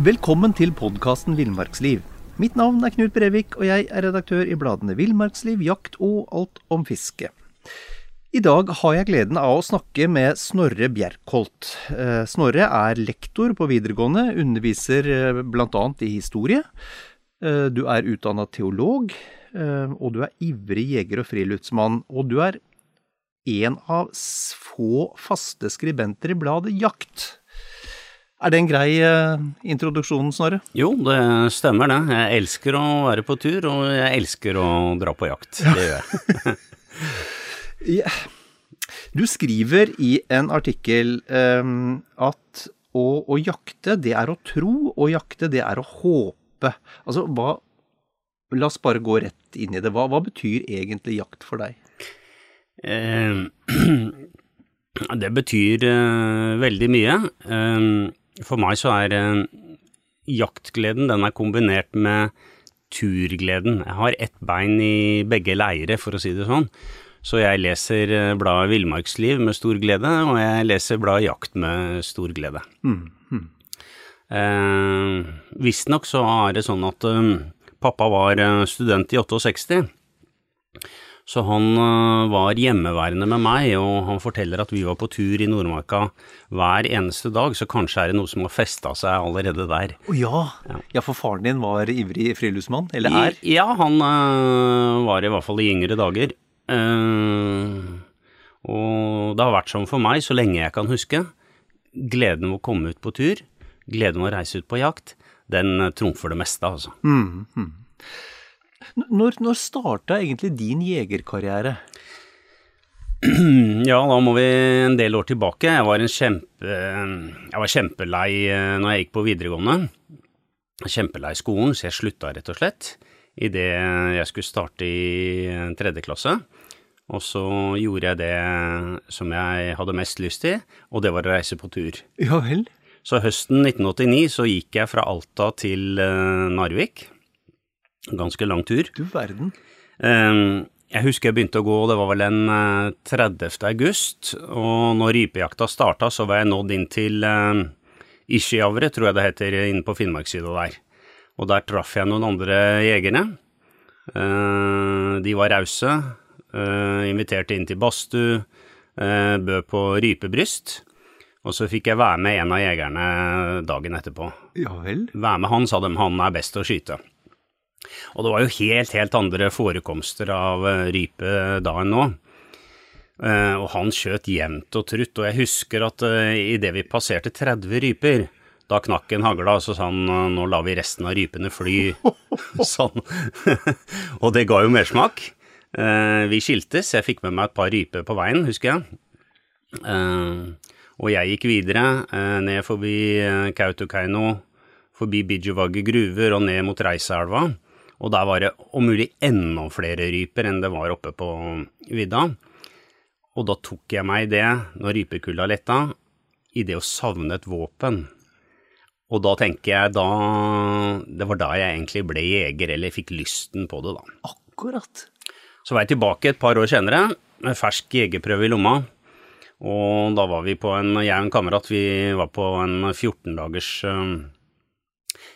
Velkommen til podkasten Villmarksliv. Mitt navn er Knut Brevik, og jeg er redaktør i bladene Villmarksliv, Jakt og Alt om fiske. I dag har jeg gleden av å snakke med Snorre Bjerkholt. Eh, Snorre er lektor på videregående, underviser eh, bl.a. i historie. Eh, Du er utdanna teolog, og du er ivrig jeger og friluftsmann. Og du er en av få faste skribenter i bladet Jakt. Er det en grei eh, introduksjon, Snorre? Jo, det stemmer det. Jeg elsker å være på tur, og jeg elsker å dra på jakt. Ja. Det gjør jeg. Ja. Du skriver i en artikkel ehm, at å, å jakte, det er å tro, og jakte, det er å håpe. Altså, hva La oss bare gå rett inn i det. Hva, hva betyr egentlig jakt for deg? Eh, Det betyr eh, veldig mye. Eh, For meg så er jaktgleden den er kombinert med turgleden. Jeg har ett bein i begge leire, for å si det sånn. Så jeg leser bladet Villmarksliv med stor glede, og jeg leser bladet Jakt med stor glede. Eh, Visstnok så er det sånn at um, pappa var student i 68, så han eh, var hjemmeværende med meg, og han forteller at vi var på tur i Nordmarka hver eneste dag, så kanskje er det noe som har festa seg allerede der. Å ja. ja, for faren din var ivrig friluftsmann? Eller er? I, ja, han uh, var i hvert fall i yngre dager. Uh, og det har vært sånn for meg så lenge jeg kan huske. Gleden ved å komme ut på tur, gleden ved å reise ut på jakt, den trumfer det meste, altså. N- Når, når starta egentlig din jegerkarriere? Ja, da må vi en del år tilbake. Jeg var, en kjempe, jeg var kjempelei eh, når jeg gikk på videregående. Kjempelei skolen, så jeg slutta rett og slett idet jeg skulle starte i eh, tredje klasse. Og så gjorde jeg det som jeg hadde mest lyst til, og det var å reise på tur. Ja vel? Så høsten 1989 så gikk jeg fra Alta til eh, Narvik. Ganske lang tur. Du verden. Eh, Jeg husker jeg begynte å gå, det var vel den eh, 30. august, og når rypejakta starta, så var jeg nådd inn til Ischiavre, tror jeg det heter, inne på Finnmarkssida der. Og der traff jeg noen andre jegere. Eh, de var rause, eh, inviterte inn til badstue, eh, bød på rypebryst. Og så fikk jeg være med en av jegerne dagen etterpå. Ja vel? Være med han, sa de, han er best å skyte. Og det var jo helt, helt andre forekomster av eh, rype da enn nå. Eh, og han skjøt jevnt og trutt, og jeg husker at uh, idet vi passerte 30 ryper, da knakk en hagla, og så sa han "Eh, nå lar vi resten av rypene fly. sånn. og det ga jo mersmak. Eh, vi skiltes, jeg fikk med meg et par ryper på veien, husker jeg. Eh, og jeg gikk videre, eh, ned forbi eh, Kautokeino, forbi Bijuvagge gruver og ned mot Reiseelva. Og der var det om mulig enda flere ryper enn det var oppe på vidda. Og da tok jeg meg i det, når rypekulla letta, i det å savne et våpen. Og da tenker jeg da Det var da jeg egentlig ble jeger, eller fikk lysten på det, da. Akkurat. Så var jeg tilbake et par år senere, med fersk jegerprøve i lomma. Og da var vi på en, jeg og en kamerat, vi var på en 14 dagers øh,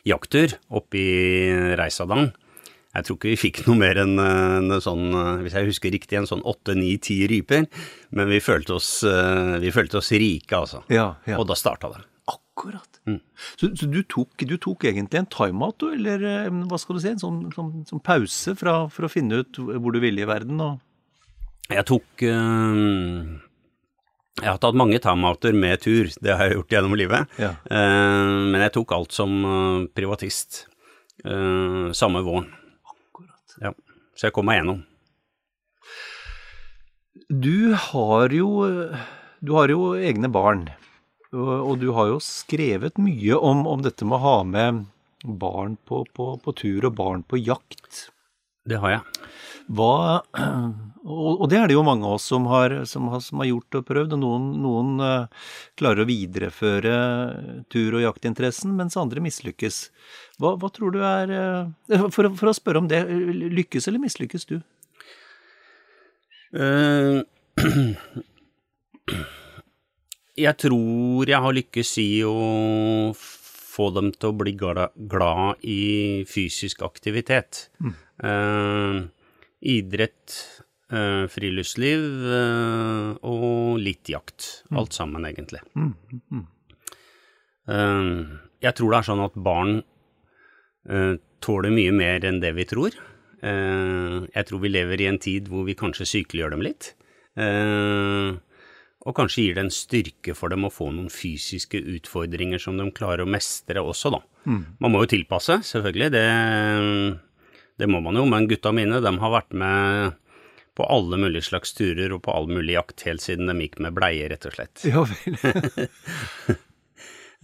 jakttur oppe i Reisadalen. Jeg tror ikke vi fikk noe mer enn eh, en sånn, eh, hvis jeg husker riktig, en sånn åtte, ni, ti ryper. Men vi følte oss, eh, vi følte oss rike, altså. Ja, ja. Og da starta det. Akkurat. Så, så du, tok, du tok egentlig en timeout, du, eller eh, hva skal du si, en sånn, sånn, sånn pause fra, for å finne ut hvor du ville i verden? og... Jeg tok øh... Jeg har tatt mange timeouter med tur, det har jeg gjort gjennom livet. Ja. Eh, men jeg tok alt som eh, privatist eh, samme våren. Ja. Så jeg kom meg gjennom. Du har jo, du har jo egne barn, og du har jo skrevet mye om, om dette med å ha med barn på, på, på tur og barn på jakt. Det har jeg. Hva, og, det er det jo mange av oss som har, som har, som har gjort og prøvd, og noen, noen eh, klarer å videreføre tur- og jaktinteressen, mens andre mislykkes. Hva, hva tror du er eh, for, for å spørre om det, lykkes eller mislykkes du? Eh, jeg tror jeg har lykkes i å få dem til å bli glad, glad i fysisk aktivitet. Eh, idrett, eh, friluftsliv eh, og litt jakt. Alt sammen, egentlig. Eh, jeg tror det er sånn at barn eh, tåler mye mer enn det vi tror. Eh, jeg tror vi lever i en tid hvor vi kanskje sykeliggjør dem litt. Eh, og kanskje gir det en styrke for dem å få noen fysiske utfordringer som de klarer å mestre også, da. Man må jo tilpasse, selvfølgelig. Det, det må man jo. Men gutta mine, de har vært med på alle mulige slags turer og på all mulig jakt helt siden de gikk med bleie, rett og slett. Ja vel.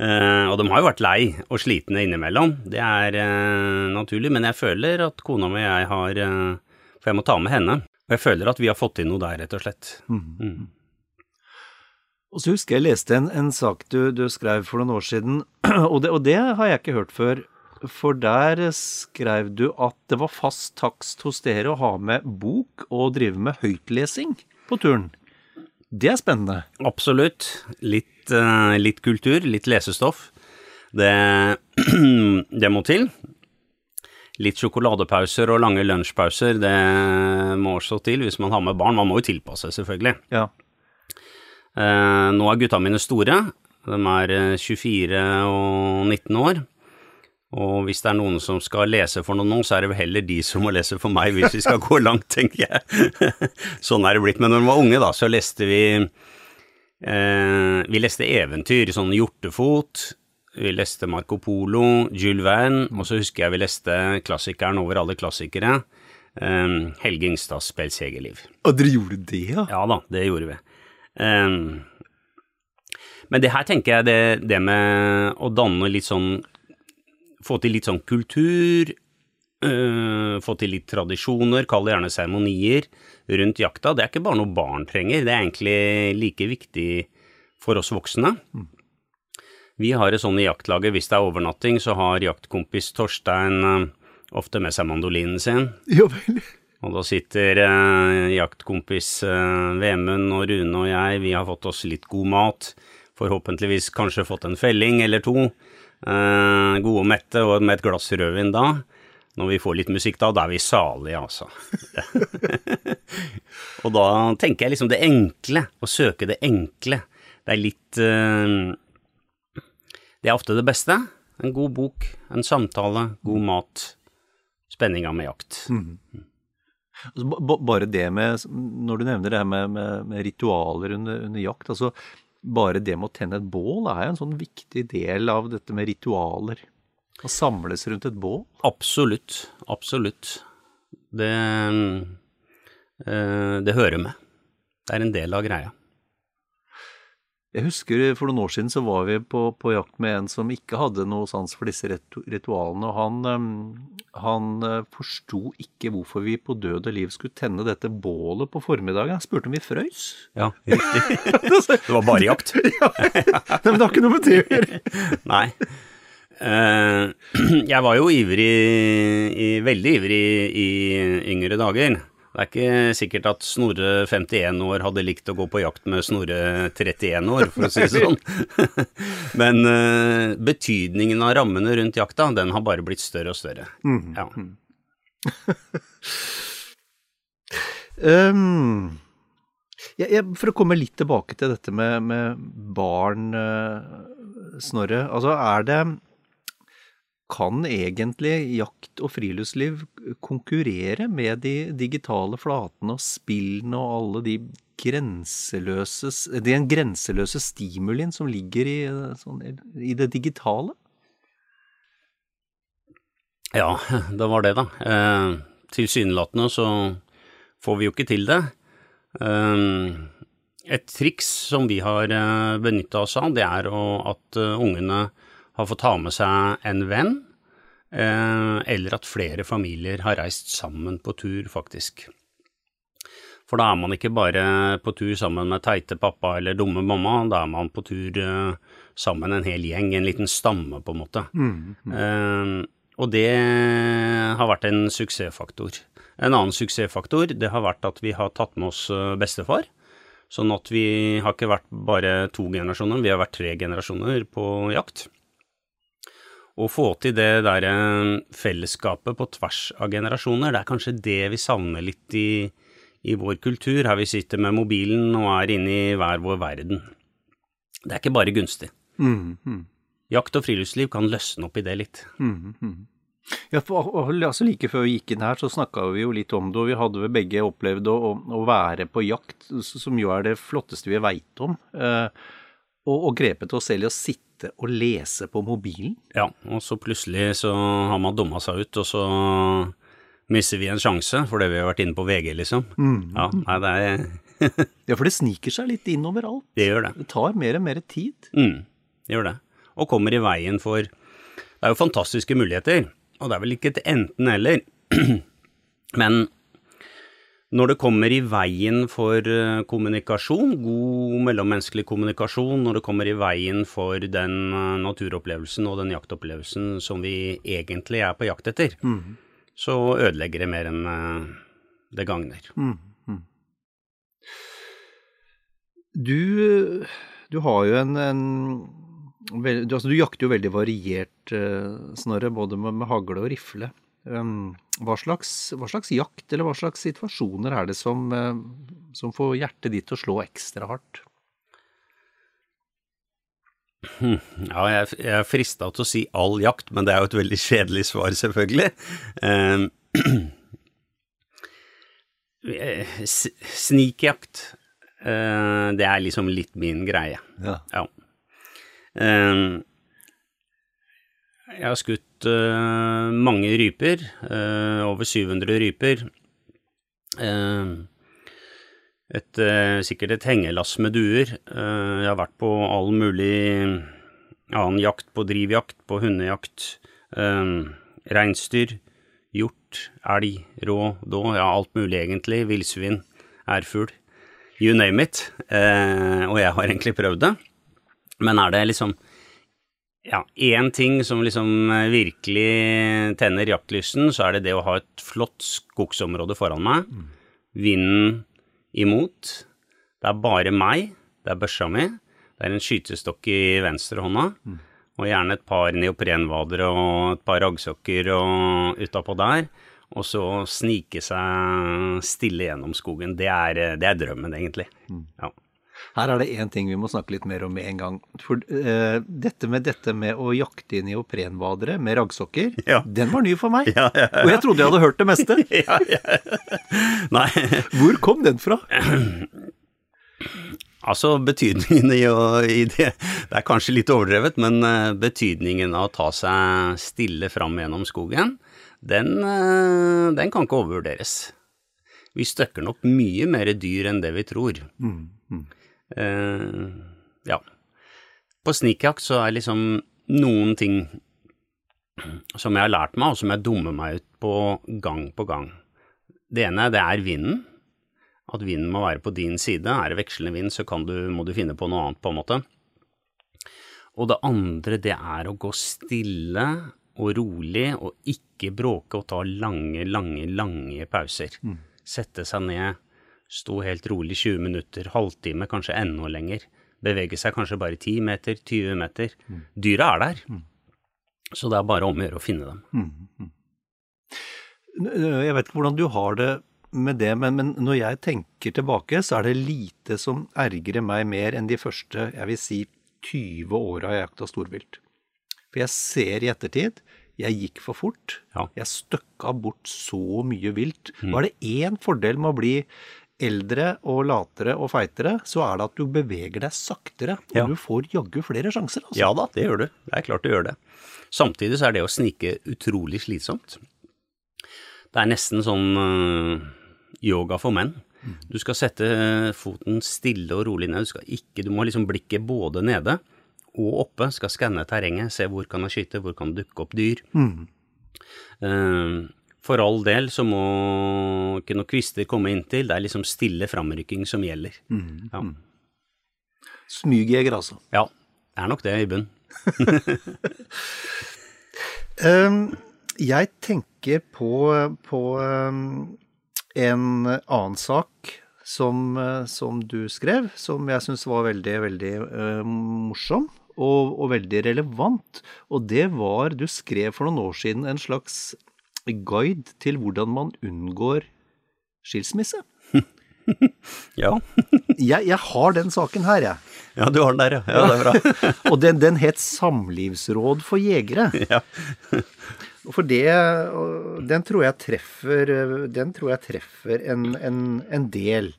Eh, og de har jo vært lei og slitne innimellom, det er eh, naturlig, men jeg føler at kona mi og jeg har eh, For jeg må ta med henne. Og jeg føler at vi har fått til noe der, rett og slett. Og så husker jeg leste en, en sak du, du skrev for noen år siden, og det, og det har jeg ikke hørt før. For der skrev du at det var fast takst hos dere å ha med bok og drive med høytlesing på turen. Det er spennende. Absolutt. Litt, eh, litt kultur, litt lesestoff. Det, det må til. Litt sjokoladepauser og lange lunsjpauser, det må også til hvis man har med barn. Man må jo tilpasse, selvfølgelig. Ja. Eh, nå er gutta mine store. De er eh, 24 og 19 år. Og hvis det er noen som skal lese for noen nå, så er det vel heller de som må lese for meg hvis vi skal gå langt, tenker jeg. sånn er det blitt. Men når vi var unge, da, så leste vi eh, Vi leste eventyr, sånn Hjortefot. Vi leste Marco Polo, Jules Verne, og så husker jeg vi leste klassikeren over alle klassikere. Eh, Helge Ingstads Spelsjegerliv. Og dere gjorde det, ja? Ja da, det gjorde vi. Eh, men det her tenker jeg det, det med å danne litt sånn Få til litt sånn kultur, øh, få til litt tradisjoner, kall det gjerne seremonier rundt jakta. Det er ikke bare noe barn trenger, det er egentlig like viktig for oss voksne. Vi har det sånn i jaktlaget, hvis det er overnatting, så har jaktkompis Torstein øh, ofte med seg mandolinen sin. Jo vel. Og da sitter eh, jaktkompis Vemund og Rune og jeg, vi har fått oss litt god mat. Forhåpentligvis kanskje fått en felling eller to. Eh, gode og mette, og med et glass rødvin da. Når vi får litt musikk da, da er vi salige, altså. og da tenker jeg liksom det enkle, å søke det enkle. Det er litt eh, Det er ofte det beste. En god bok, en samtale, god mat. Spenninga med jakt. Altså, ba- ba- bare det med Når du nevner det her med, med, med ritualer under, under jakt, altså bare det med å tenne et bål er jo en sånn viktig del av dette med ritualer. Å samles rundt et bål. Absolutt, absolutt. Det, eh, det hører med. Det er en del av greia. Jeg husker for noen år siden så var vi på, på jakt med en som ikke hadde noe sans for disse ritualene, og han, han øh, forsto ikke hvorfor vi på død og liv skulle tenne dette bålet på formiddagen. Han spurte om vi frøys. Ja, riktig. det var bare jakt. Nei, men det har ikke noe med det å gjøre. Nei. Eh, jeg var jo ivrig, i, veldig ivrig i yngre dager. Det er ikke sikkert at Snorre 51 år hadde likt å gå på jakt med Snorre 31 år, for å si det sånn. Men uh, betydningen av rammene rundt jakta, den har bare blitt større og større. Ja. Um, jeg, jeg, for å komme litt tilbake til dette med, med barn, uh, Snorre. Altså, er det Kan egentlig jakt og friluftsliv konkurrere med de digitale flatene og spillene og alle de grenseløse, den grenseløse stimulien som ligger i, sånn, i det digitale? Ja, det var det, da. Eh, Tilsynelatende så får vi jo ikke til det. Um, et triks som vi har uh, benytta oss av, det er at ungene har fått ta med seg en venn, uh, eller at flere familier har reist sammen på tur, faktisk. For da er man ikke bare på tur sammen med teite pappa eller dumme mamma, da er man på tur sammen en hel gjeng, en liten stamme, på en måte. Mm, mm. og det har vært en suksessfaktor. En annen suksessfaktor det har vært at vi har tatt med oss eh, bestefar. Sånn at vi har ikke vært bare to generasjoner, vi har vært tre generasjoner på jakt. Å få til det der eh, fellesskapet på tvers av generasjoner, det er kanskje det vi savner litt i, i vår kultur, her vi sitter med mobilen og er inne i hver vår verden. Det er ikke bare gunstig. Mm, mm. Jakt og friluftsliv kan løsne opp i det litt. Mm, mm. Ja, for, altså Like før vi gikk inn her, så snakka vi jo litt om det, og vi hadde vel begge opplevd å, å, være på jakt, som jo er det flotteste vi veit om. Eh, og, og grepet oss selv i å sitte og lese på mobilen. Ja, og så plutselig så har man dumma seg ut, og så mister vi en sjanse fordi vi har vært inne på VG, liksom. Mm. Ja, nei, det er Ja, for det sniker seg litt inn overalt. Det gjør det. Det tar mer og mer tid. Mm, det gjør det. Og kommer i veien for Det er jo fantastiske muligheter og det er vel ikke et enten-eller, men når det kommer i veien for eh, kommunikasjon, god mellommenneskelig kommunikasjon, når det kommer i veien for den eh, naturopplevelsen og den jaktopplevelsen som vi egentlig er på jakt etter, mm. så ødelegger det mer enn eh, det gagner. Mm. Mm. Du, du, har jo en, en du, altså, du, jakter jo veldig variert, Snorre, både med, med, hagle og rifle. Hva, slags, hva, slags, jakt eller hva slags situasjoner er det som, som får hjertet ditt til å slå ekstra hardt? Hm, ja, jeg, jeg er frista til å si all jakt, men det er jo et veldig kjedelig svar, selvfølgelig. Eh, Snikjakt, eh, det er liksom litt min greie. Ja. ja. Ehm, jeg har skutt uh, mange ryper, uh, over 700 ryper. Uh, et, sikkert et hengelass med duer. jeg har vært på all mulig annen jakt, på drivjakt, på hundejakt, uh, reinsdyr, hjort, elg, rå, då, ja, alt mulig egentlig, villsvin, ærfugl, you name it. og jeg har egentlig prøvd det. Men er det liksom ja, én ting som liksom eh, virkelig tenner jaktlysten, så er det det å ha et flott skogsområde foran meg. Mm. Vinden imot. Det er bare meg. Det er børsa mi. Det er en skytestokk i venstrehånda. Mm. Og gjerne et par neoprenvader og et par raggsokker og utapå der. Og så snike seg stille gjennom skogen. Det er, det er drømmen, egentlig. Mm. Ja. Her er det én ting vi må snakke litt mer om med en gang. For uh, dette, med, dette med å jakte i neoprenvadere med raggsokker, ja. den var ny for meg. Ja, ja, Og jeg trodde jeg hadde hørt det meste. Hvor kom den fra? Altså, betydningen i, å, i det Det er kanskje litt overdrevet, men uh, betydningen av å ta seg stille fram gjennom skogen, den, uh, den kan ikke overvurderes. Vi støkker nok mye mer dyr enn det vi tror. Mm, mm. Uh, ja. På snikjakt så er liksom noen ting som jeg har lært meg, og som jeg dummer meg ut på gang på gang. Det ene det er vinden. At vinden må være på din side. Er det vekslende vind, så du, må du finne på noe annet, på en måte. Og det andre, det er å gå stille og rolig og ikke bråke og ta lange, lange, lange pauser. Mm. Sette seg ned Stå helt rolig 20 minutter, halvtime, kanskje enda lenger. Bevege seg kanskje bare 10 meter, 20 meter. Mm. Dyra er der. Mm. Så det er bare om å gjøre å finne dem. Mm. Jeg vet ikke hvordan du har det med det, men, men når jeg tenker tilbake, så er det lite som ergrer meg mer enn de første, jeg vil si, 20 åra jeg jakta storvilt. For jeg ser i ettertid jeg gikk for fort. Ja. Jeg støkka bort så mye vilt. Var det én fordel med å bli eldre og latere og feitere, så er det at du beveger deg saktere. Og Ja. du får jaggu flere sjanser, altså. Ja da, det gjør du. Det er klart du gjør det. Samtidig så er det å snike utrolig slitsomt. Det er nesten sånn øh, yoga for menn. Du skal sette foten stille og rolig ned. Du, skal ikke, du må liksom blikket både nede og oppe. Skal skanne terrenget, se hvor kan jeg skyte, hvor kan det dukke opp dyr. Eh, for all del så må ikke noen kvister komme inntil. Det er liksom stille framrykking som gjelder. Ja. Smygjeger, altså. ja, det er nok det i bunn. um, jeg tenker på, på um, en annen sak som, som du skrev, som jeg syns var veldig, veldig uh, morsom. Og, og veldig relevant. Og det var Du skrev for noen år siden en slags guide til hvordan man unngår skilsmisse. Ja. Jeg, jeg har den saken her, jeg. ja, du har den der, ja. ja det er bra. Og den, den het Samlivsråd for jegere. Ja. For det, den tror jeg treffer, den tror jeg treffer en, en, en del.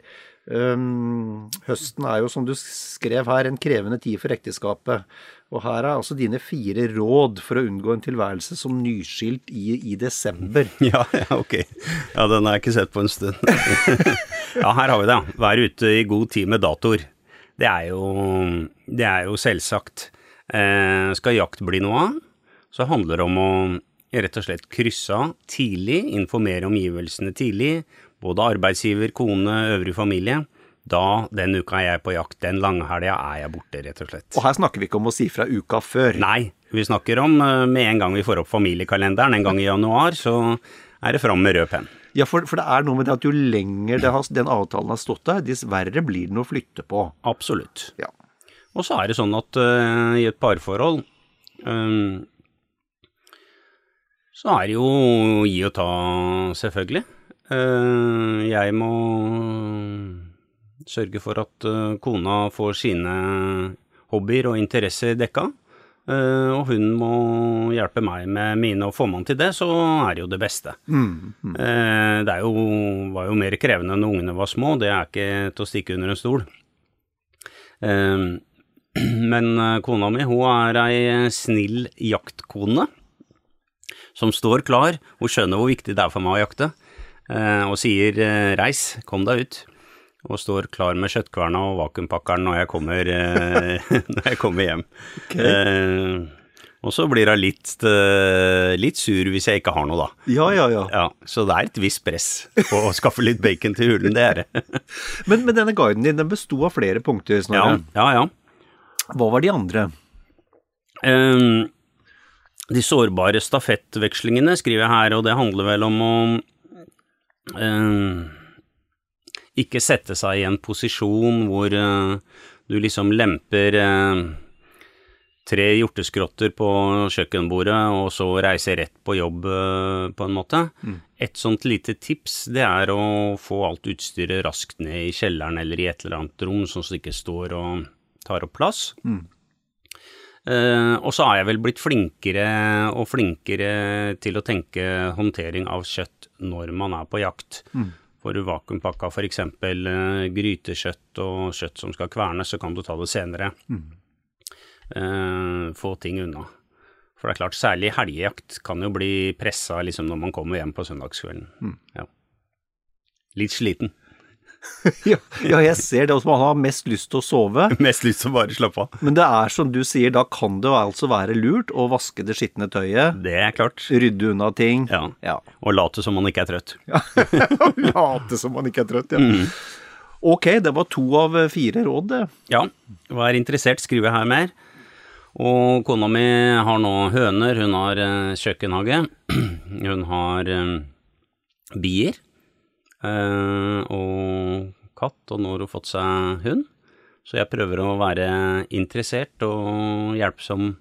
Um, høsten er jo, som du skrev her, en krevende tid for ekteskapet. Og her er altså dine fire råd for å unngå en tilværelse som nyskilt i, i desember. Ja, ja, ok. Ja, den har jeg ikke sett på en stund. ja, her har vi det. Vær ute i god tid med datoer. Det er jo, det er jo selvsagt. Eh, skal jakt bli noe av, så handler det om å rett og slett krysse av tidlig, informere omgivelsene tidlig, både arbeidsgiver, kone, øvrig familie. Da, den uka er jeg på jakt, den langhelga er jeg borte, rett og slett. Og her snakker vi ikke om å si fra uka før. Nei, vi snakker om eh, med en gang vi får opp familiekalenderen, en gang i januar, så er det fram med rød penn. Ja, for, for det er noe med det at jo lenger det har, den avtalen har stått der, dessverre blir blir den å flytte på. Absolutt. Ja. Og så er det sånn at uh, i et parforhold um, så er det jo gi og ta, selvfølgelig. Uh, jeg må sørge for at eh, kona får sine hobbyer og interesser dekka. eh, og hun må hjelpe meg med mine, og får man til det, så er det jo det beste. Eh, det er jo, var jo mer krevende når ungene var små, det er ikke til å stikke under en stol. Men kona mi, hun er ei snill jaktkone som står klar. Hun skjønner hvor viktig det er for meg å jakte, og sier 'reis, kom deg ut'. Og står klar med kjøttkverna og vakuumpakkeren når jeg kommer, eh, når jeg kommer hjem. Eh, og så blir hun litt, eh, litt sur hvis jeg ikke har noe, da. Ja, ja, ja. Ja, så det er et visst press på å skaffe litt bacon til hulen, det er det. Men, men denne guiden din den besto av flere punkter. Ja, Snorre. ja, ja. Hva var de andre? Ehm, de sårbare stafettvekslingene skriver jeg her, og det handler vel om å ehm, ikke sette seg i en posisjon hvor eh, du liksom lemper eh, tre hjorteskrotter på kjøkkenbordet, og så reiser rett på jobb, eh, på en måte. Et sånt lite tips, det er å få alt utstyret raskt ned i kjelleren eller i et eller annet rom, sånn at det ikke står og tar opp plass. Eh, og så er jeg vel blitt flinkere og flinkere til å tenke håndtering av kjøtt når man er på jakt. For du vakuumpakka f.eks. Uh, grytekjøtt og kjøtt som skal kvernes, så kan du ta det senere. Eh, få ting unna. For det er klart, særlig helgejakt kan jo bli pressa liksom, når man kommer hjem på søndagskvelden. Ja. Litt sliten. Ja, ja, jeg ser det. også, Man har mest lyst til å sove. Mest lyst til å bare slappe av. Men det er som du sier, da kan det altså være lurt å vaske det skitne tøyet. Det er klart. Rydde unna ting. Ja. Ja. Og late som man ikke er trøtt. Late som man ikke er trøtt, ja. Ok, det var to av fire råd, det. Ja, vær interessert, skriver jeg her mer. Og kona mi har nå høner, hun har eh, kjøkkenhage, hun har eh, bier og katt, og nå har hun fått seg hund. Så jeg prøver å være interessert og hjelpsom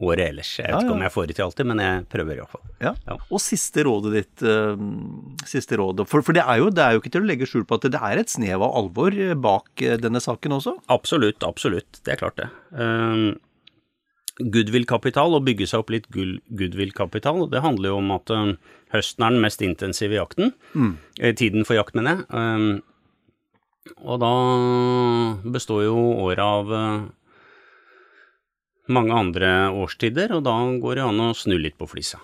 året ellers. Jeg vet Ja, ikke om jeg får det til alltid, men jeg prøver iallfall. Ja. Ja. Og siste rådet ditt, eh, siste rådet, For, for det, er jo, det er jo ikke til å legge skjul på at det er et snev av alvor eh, bak eh, denne saken også. Absolutt, absolutt. Det er klart det. Goodwill-kapital, og bygge seg opp litt goodwill-kapital, det handler jo om at um, høsten er den mest intensive jakten. Mm. tiden for jakt, mener jeg. Um, og da består jo året av eh, mange andre årstider, og da går det an å snu litt på flisa.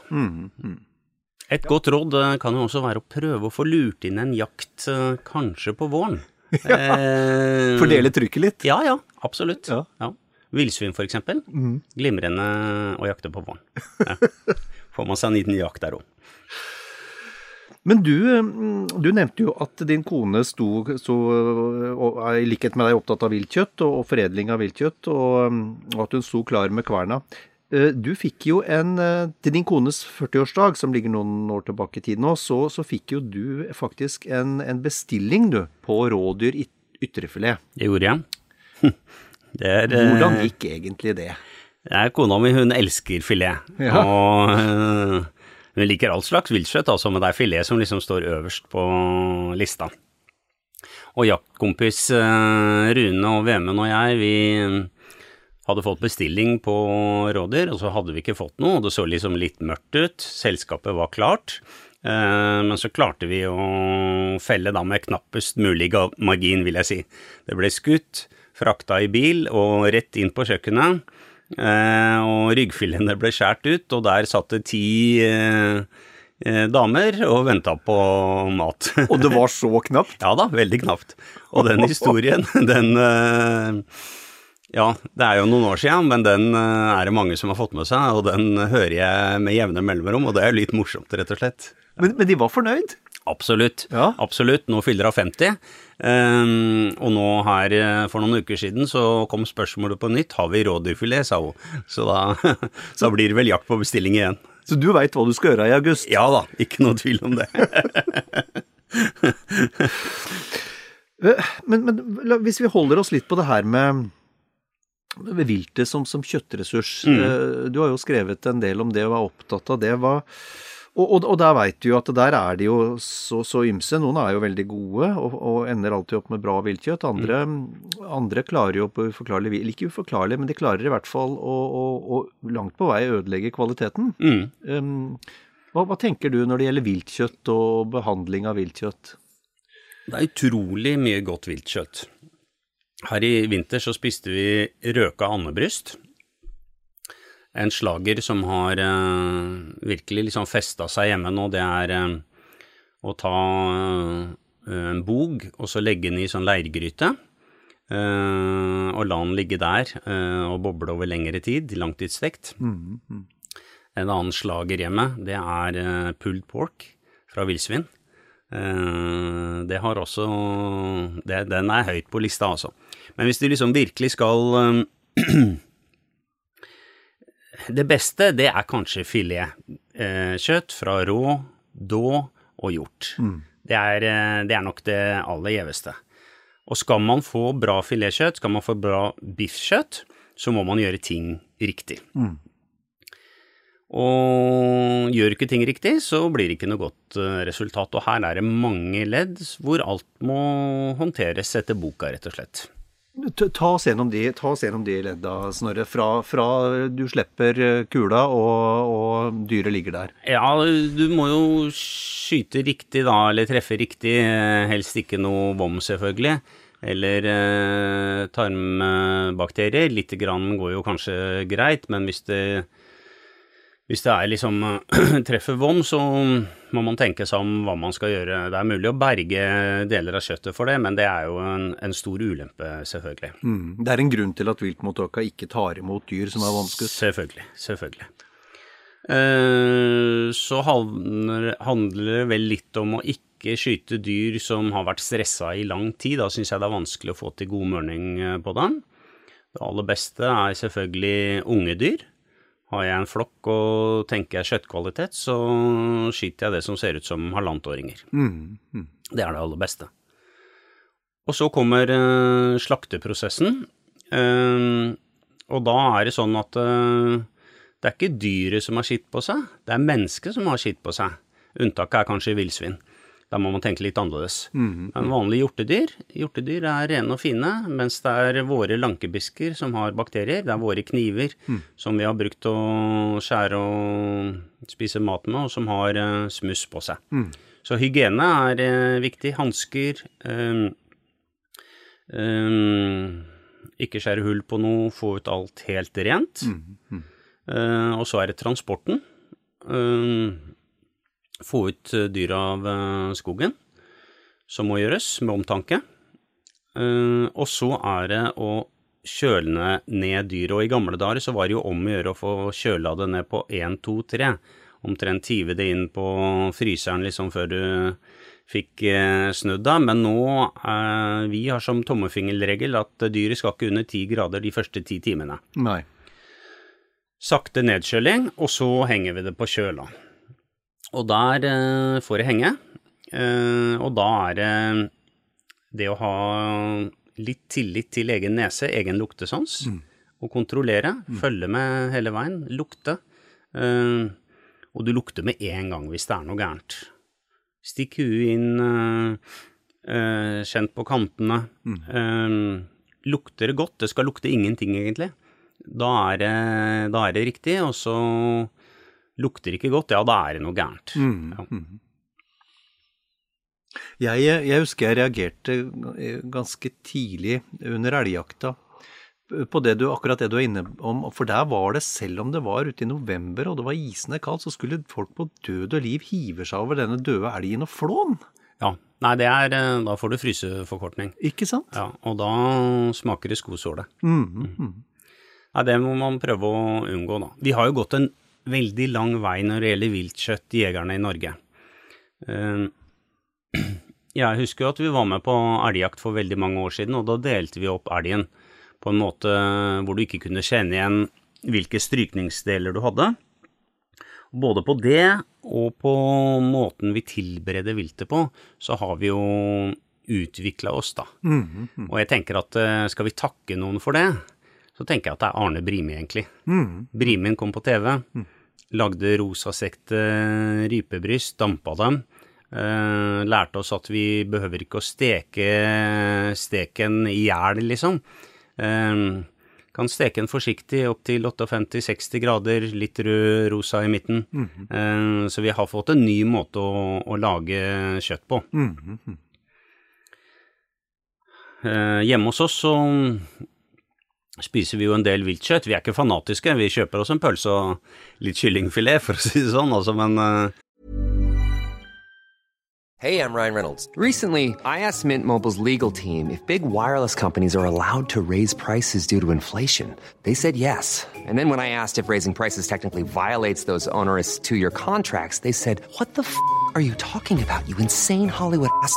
Et godt råd eh, kan jo også være å prøve å få lurt inn en jakt eh, kanskje på våren. Eh, Fordele trykket litt. ja, ja, absolutt. Ja. Ja. Villsvin, for eksempel. Glimrende å jakte på våren. Ja. Får man seg en liten jakt der òg. Men du, mm, du nevnte jo at din kone sto, sto og er i likhet med deg opptatt av viltkjøtt og, og foredling av viltkjøtt, og, mm, og at hun sto klar med kverna. Eh, Du fikk jo en eh, Til din kones 40-årsdag, som ligger noen år tilbake i tid nå, så, så fikk jo du faktisk en, en bestilling, du, på rådyr ytrefilet. Det gjorde jeg. Det er, eh, Hvordan gikk egentlig det? Er kona mi, hun elsker filet. Ja. Og eh, hun liker all slags viltkjøtt, altså, men det er filet som liksom står øverst på lista. Og jaktkompis eh, Rune og Vemund og jeg, vi hadde fått bestilling på rådyr, og så hadde vi ikke fått noe, og det så liksom litt mørkt ut. Selskapet var klart. Men så klarte vi å felle da med knappest mulig margin, vil jeg si. Det ble skutt, frakta i bil og rett inn på kjøkkenet. Eh, og ryggfilene ble skåret ut, og der satt det ti eh, eh, damer og venta på mat. Og det var så knapt? ja da, veldig knapt. Og den historien, den eh, Ja, det er jo noen år siden, men den er det mange som har fått med seg, og den hører jeg med jevne mellomrom, og det er jo litt morsomt, rett og slett. Men, men de var fornøyd? Absolutt. Ja. Absolutt. Nå fyller hun 50. Um, og nå her eh, for noen uker siden så kom spørsmålet på nytt. Har vi rådyrfilet, sa hun. Så da, da blir det vel jakt på bestilling igjen. Så du veit hva du skal gjøre i august? Ja da, ikke noe tvil om det. Eh, Men, men la- hvis vi holder oss litt på det her med, med viltet som, som kjøttressurs. Mm. Du har jo skrevet en del om det og er opptatt av det. Hva, og, og, og der veit du jo at der er de jo så, så ymse. Noen er jo veldig gode og, og ender alltid opp med bra viltkjøtt. Andre, andre klarer jo på uforklarlig vis Ikke uforklarlig, men de klarer i hvert fall å, å, å langt på vei ødelegge kvaliteten. Mm. Um, hva, hva tenker du når det gjelder viltkjøtt og behandling av viltkjøtt? Det er utrolig mye godt viltkjøtt. Her i vinter så spiste vi røka andebryst. En slager som har eh, virkelig liksom festa seg hjemme nå, det er eh, å ta eh, en bog og så legge den i sånn leirgryte. og la den ligge der og boble over lengre tid, langtidsstekt. En annen slager hjemme, det er pulled pork fra villsvin. Det har også det, Den er høyt på lista, altså. Men hvis du liksom virkelig skal Det beste, det er kanskje filetkjøtt fra rå, då og hjort. Det, er, eh, det er nok det aller gjeveste. Og skal man få bra filetkjøtt, skal man få bra biffkjøtt, så må man gjøre ting riktig. Og gjør ikke ting riktig, så blir det ikke noe godt eh, resultat. Og her er det mange ledd hvor alt må håndteres etter boka, rett og slett. Ta oss gjennom de, ta oss gjennom de ledda, Snorre. Fra, fra du slipper eh, kula og, og dyret ligger der. Ja, du må jo skyte riktig da, eller treffe riktig. eh, Helst ikke noe vom, selvfølgelig. Eller eh, tarmbakterier. Lite grann går jo kanskje greit, men hvis det hvis det er liksom treffer vom, så må man tenke seg om hva man skal gjøre. Det er mulig å berge deler av kjøttet for det, men det er jo en, en stor ulempe, selvfølgelig. Det er en grunn til at viltmottaka ikke tar imot dyr som er vannskutt. Selvfølgelig. Selvfølgelig. Eh, så handler, handler det vel litt om å ikke skyte dyr som har vært stressa i lang tid. Da syns jeg det er vanskelig å få til god mørning eh, på dem. Det aller beste er selvfølgelig unge dyr. Har jeg en flokk og tenker jeg kjøttkvalitet, så skyter jeg det som ser ut som halvannetåringer. Det er det aller beste. Og så kommer uh, slakteprosessen. Uh, og da er det sånn at uh, Det er ikke dyret som har skitt på seg, det er mennesket som har skitt på seg. Unntaket er kanskje villsvin. Da må man tenke litt annerledes. Men vanlige hjortedyr, hjortedyr er rene og fine, mens det er våre lankebisker som har bakterier. Det er våre kniver som vi har brukt å skjære og spise mat med, og som har uh, smuss på seg. Så hygiene er uh, viktig. Hansker. Um, um, ikke skjære hull på noe, få ut alt helt rent. Uh, og så er det transporten. Eh, få ut eh, dyr av eh, skogen, som må gjøres med omtanke. Eh, og så er det å kjøle ned- dyret. Og i gamle dager så var det jo om å gjøre å få kjøla det ned på 1, 2, 3. Omtrent hive det inn på fryseren liksom før du fikk snudd deg, Men nå, eh, vi har som tommefingerregel at dyret skal ikke under 10 grader de første ti timene. Nei. Sakte nedkjøling, og så henger vi det på kjøla. Og der eh, får det henge. Eh, og da er det det å ha litt tillit til egen nese, egen luktesans, og kontrollere. Følge med hele veien. Lukte. Eh, og du lukter med en gang hvis det er noe gærent. Stikk huet inn, kjent på kantene. Mm. lukter det godt? Det skal lukte ingenting, egentlig. Da er det, da er det riktig, og så lukter ikke godt, ja, da er det noe gærent. Ja. Jeg, jeg husker jeg reagerte ganske tidlig under elgjakta på det du, akkurat det du er inne om, for der var det, selv om det var ute i november og det var isende kaldt, så skulle folk på død og liv hive seg over denne døde elgen og flån. ja. Nei, det er eh, Da får du fryseforkortning. Ikke sant? Ja, og da smaker det skosåle. Mhm. Nei, det må man prøve å unngå, da. Vi har jo gått en veldig lang vei når det gjelder viltkjøttjegerne i Norge. Eh, Jeg husker jo at vi var med på elgjakt for veldig mange år siden, og da delte vi opp elgen på en måte hvor du ikke kunne kjenne igjen hvilke strykningsdeler du hadde. Både på det og på måten vi tilbereder viltet på, så har vi jo utvikla oss, da. Og jeg tenker at eh, skal vi takke noen for det, så tenker jeg at det er Arne Brimi, egentlig. Brimin kom på TV, lagde rosasekte rypebryst, dampa dem. eh, lærte oss at vi behøver ikke å steke steken i hjel, liksom. Eh, kan steke den forsiktig opp til 58-60 grader, litt rød rosa i midten. Eh, så vi har fått en ny måte å, å lage kjøtt på. Eh, hjemme hos oss så spiser vi jo en del viltkjøtt. Vi er ikke fanatiske, vi kjøper oss en pølse og litt kyllingfilet, for å si det sånn, altså, men eh, Hey, I'm Ryan Reynolds. Recently, I asked Mint Mobile's legal team if big wireless companies are allowed to raise prices due to inflation. They said yes. And then when I asked if raising prices technically violates those onerous two year contracts, they said, What the f are you talking about, you insane Hollywood ass?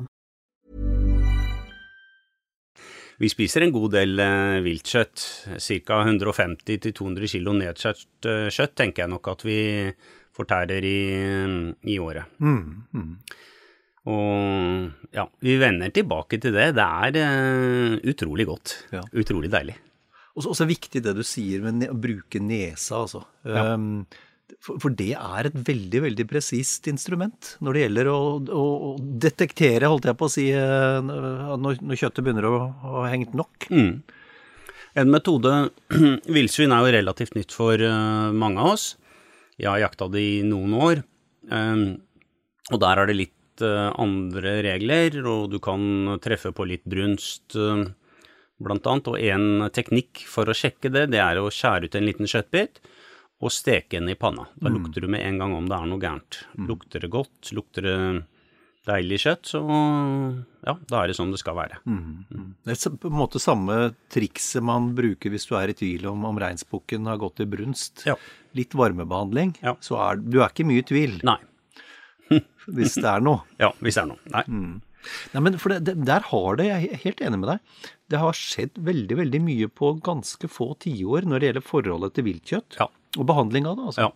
vi spiser en god del eh, viltkjøtt. Ca. 150-200 kg nedskjært eh, kjøtt tenker jeg nok at vi fortærer i, i året. Og ja, vi vender tilbake til det. Det er eh, utrolig godt. Ja. Utrolig deilig. Og så er det viktig det du sier med å bruke nesa, altså. Ja. Um, for, det er et veldig, veldig presist instrument når det gjelder å, å, detektere, holdt jeg på å si, eh, når, når kjøttet begynner å ha hengt nok. En metode Villsvin er jo relativt nytt for eh, mange av oss. Jeg har jakta det i noen år, eh, og der er det litt andre regler, og du kan treffe på litt brunst, blant annet. Og en teknikk for å sjekke det, det er å skjære ut en liten kjøttbit, og steke den i panna. Da lukter du med en gang om det er noe gærent. Lukter det godt, lukter det deilig kjøtt, så ja, da er det sånn det skal være. Det er på en måte samme trikset man bruker hvis du er i tvil om om reinsbukken har gått i brunst. Ja. Litt varmebehandling, Ja. så er du er ikke mye i tvil Nei. hvis det er noe. Ja, hvis det er noe. Nei. Nei, men for det, det, Der har det, jeg er helt enig med deg, det har skjedd veldig veldig mye på ganske få tiår når det gjelder forholdet til viltkjøtt. Ja. Og behandling av det, altså. Ja.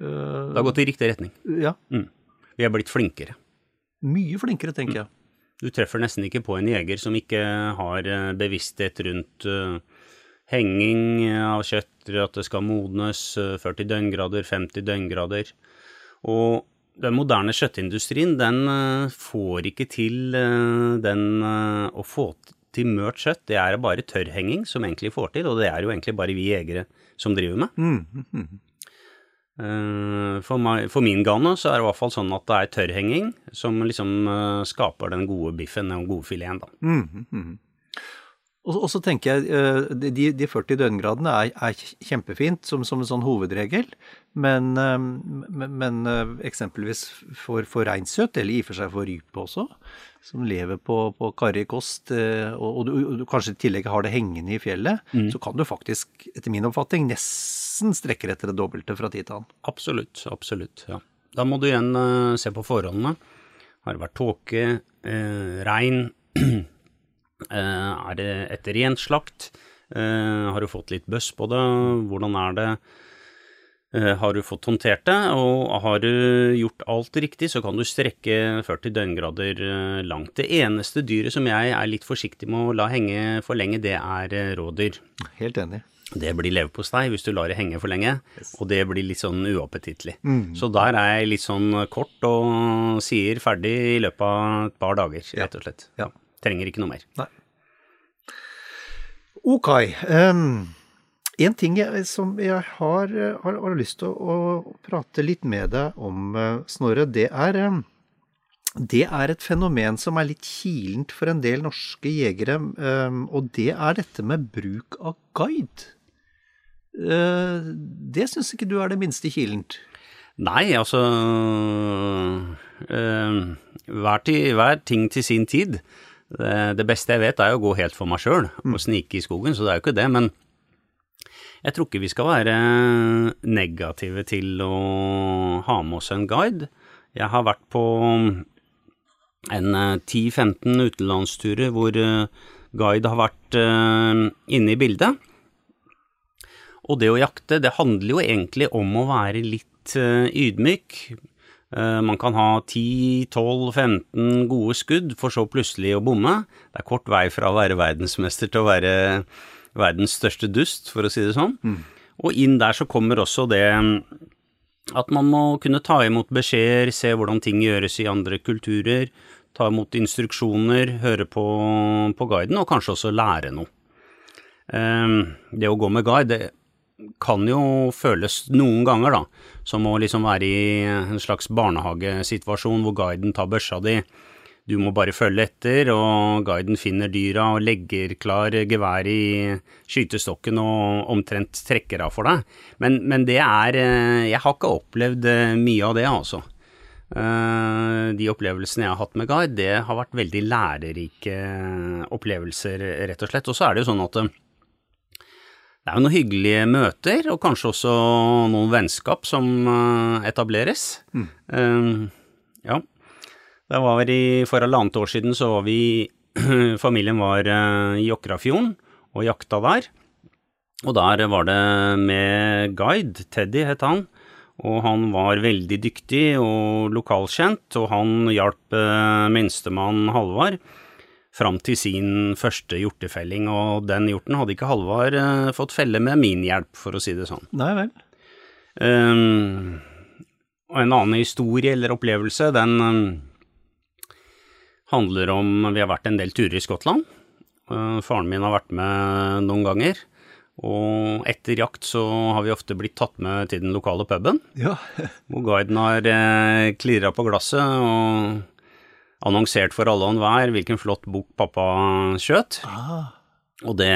Det har gått i riktig retning. Ja. Vi er blitt flinkere. Mye flinkere, tenker jeg. Du treffer nesten ikke på en jeger som ikke har eh, bevissthet rundt eh, henging av kjøtt, at det skal modnes eh, 40 døgngrader, 50 døgngrader. Og den moderne kjøttindustrien, den eh, får ikke til eh, den eh, å få til mørt kjøtt. Det er bare tørrhenging som egentlig får til, og det er jo egentlig bare vi jegere som driver med. Mm. For, meg, for min gane så er det i hvert fall sånn at det er tørrhenging som liksom eh, skaper den gode biffen, den gode fileten, da. Og, og så tenker jeg, eh, de, de 40 døgngradene er, er kjempefint som, som en sånn hovedregel, men, eh, men, men eh, eksempelvis for, for reinsøt, eller i og for seg for rype også, som lever på, på karrig kost, eh, og, og, du, og du kanskje i tillegg har det hengende i fjellet, så kan du faktisk, etter min oppfatning, nesten strekke etter det dobbelte fra tid til annen. Absolutt, absolutt. ja. Da må du igjen uh, se på forholdene. Har det vært tåke, uh, regn, uh, er det etter rent slakt? Har du fått litt bøss på det? Hvordan er det? Eh, har du fått håndtert det? Og har du gjort alt riktig, så kan du strekke 40 døgngrader eh, langt. Det eneste dyret som jeg er litt forsiktig med å la henge for lenge, det er eh, rådyr. Helt enig. Det blir leverpostei hvis du lar det henge for lenge, og det blir litt sånn uappetittlig. Så der er jeg litt sånn kort og sier ferdig i løpet av et par dager, rett og slett. Ja. Trenger ikke noe mer. Nei. Ok. ehm, en ting jeg, som jeg har, har, har lyst til å, å prate litt med deg om, eh, Snorre, det er ehm, det er et fenomen som er litt kilent for en del norske jegere, og det er dette med bruk av guide. Eh, Det syns ikke du er det minste kilent. Nei, altså øh, hver, til, hver ting til sin tid. Det, det beste jeg vet er å gå helt for meg sjøl og snike i skogen, så det er jo ikke det. Men jeg tror ikke vi skal være negative til å ha med oss en guide. Jeg har vært på en eh, 10-15 utenlandsturer hvor eh, guide har vært eh, inne i bildet. Og det å jakte, det handler jo egentlig om å være litt eh, ydmyk. Eh, man kan ha 10-12-15 gode skudd, for så plutselig å bomme. Det er kort vei fra å være verdensmester til å være verdens største dust, for å si det sånn. Og inn der så kommer også det at man må kunne ta imot beskjeder, se hvordan ting gjøres i andre kulturer, ta imot instruksjoner, høre på, på guiden, og kanskje også lære noe. Eh, Det å gå med guide, kan jo føles noen ganger da, som å liksom være i en slags barnehagesituasjon hvor guiden tar børsa di. Du må bare følge etter, og guiden finner dyra og legger klar gevær i skytestokken og omtrent trekker av for deg. Men, men det er eh, Jeg har ikke opplevd eh, mye av det, altså. Eh, De opplevelsene jeg har hatt med guide, det har vært veldig lærerike opplevelser, rett og slett. Og så er det jo sånn at det er jo noen hyggelige møter, og kanskje også noen vennskap som etableres. Eh, ja. Det var i, For halvannet år siden så var vi Familien var eh, i Åkrafjorden og jakta der. Og der var det med guide, Teddy het han, og han var veldig dyktig og lokalkjent, og han hjalp eh, minstemann Halvard fram til sin første hjortefelling, og den hjorten hadde ikke Halvard eh, fått felle med min hjelp, for å si det sånn. Nei vel. Um, og en annen historie eller opplevelse, den ehm, handler om Vi har vært en del turer i Skottland. Eh, faren min har vært med noen ganger. Og etter jakt så har vi ofte blitt tatt med til den lokale puben, Ja. hvor guiden har eh, klirra på glasset og annonsert for alle og enhver hvilken flott bukk pappa skjøt. Og det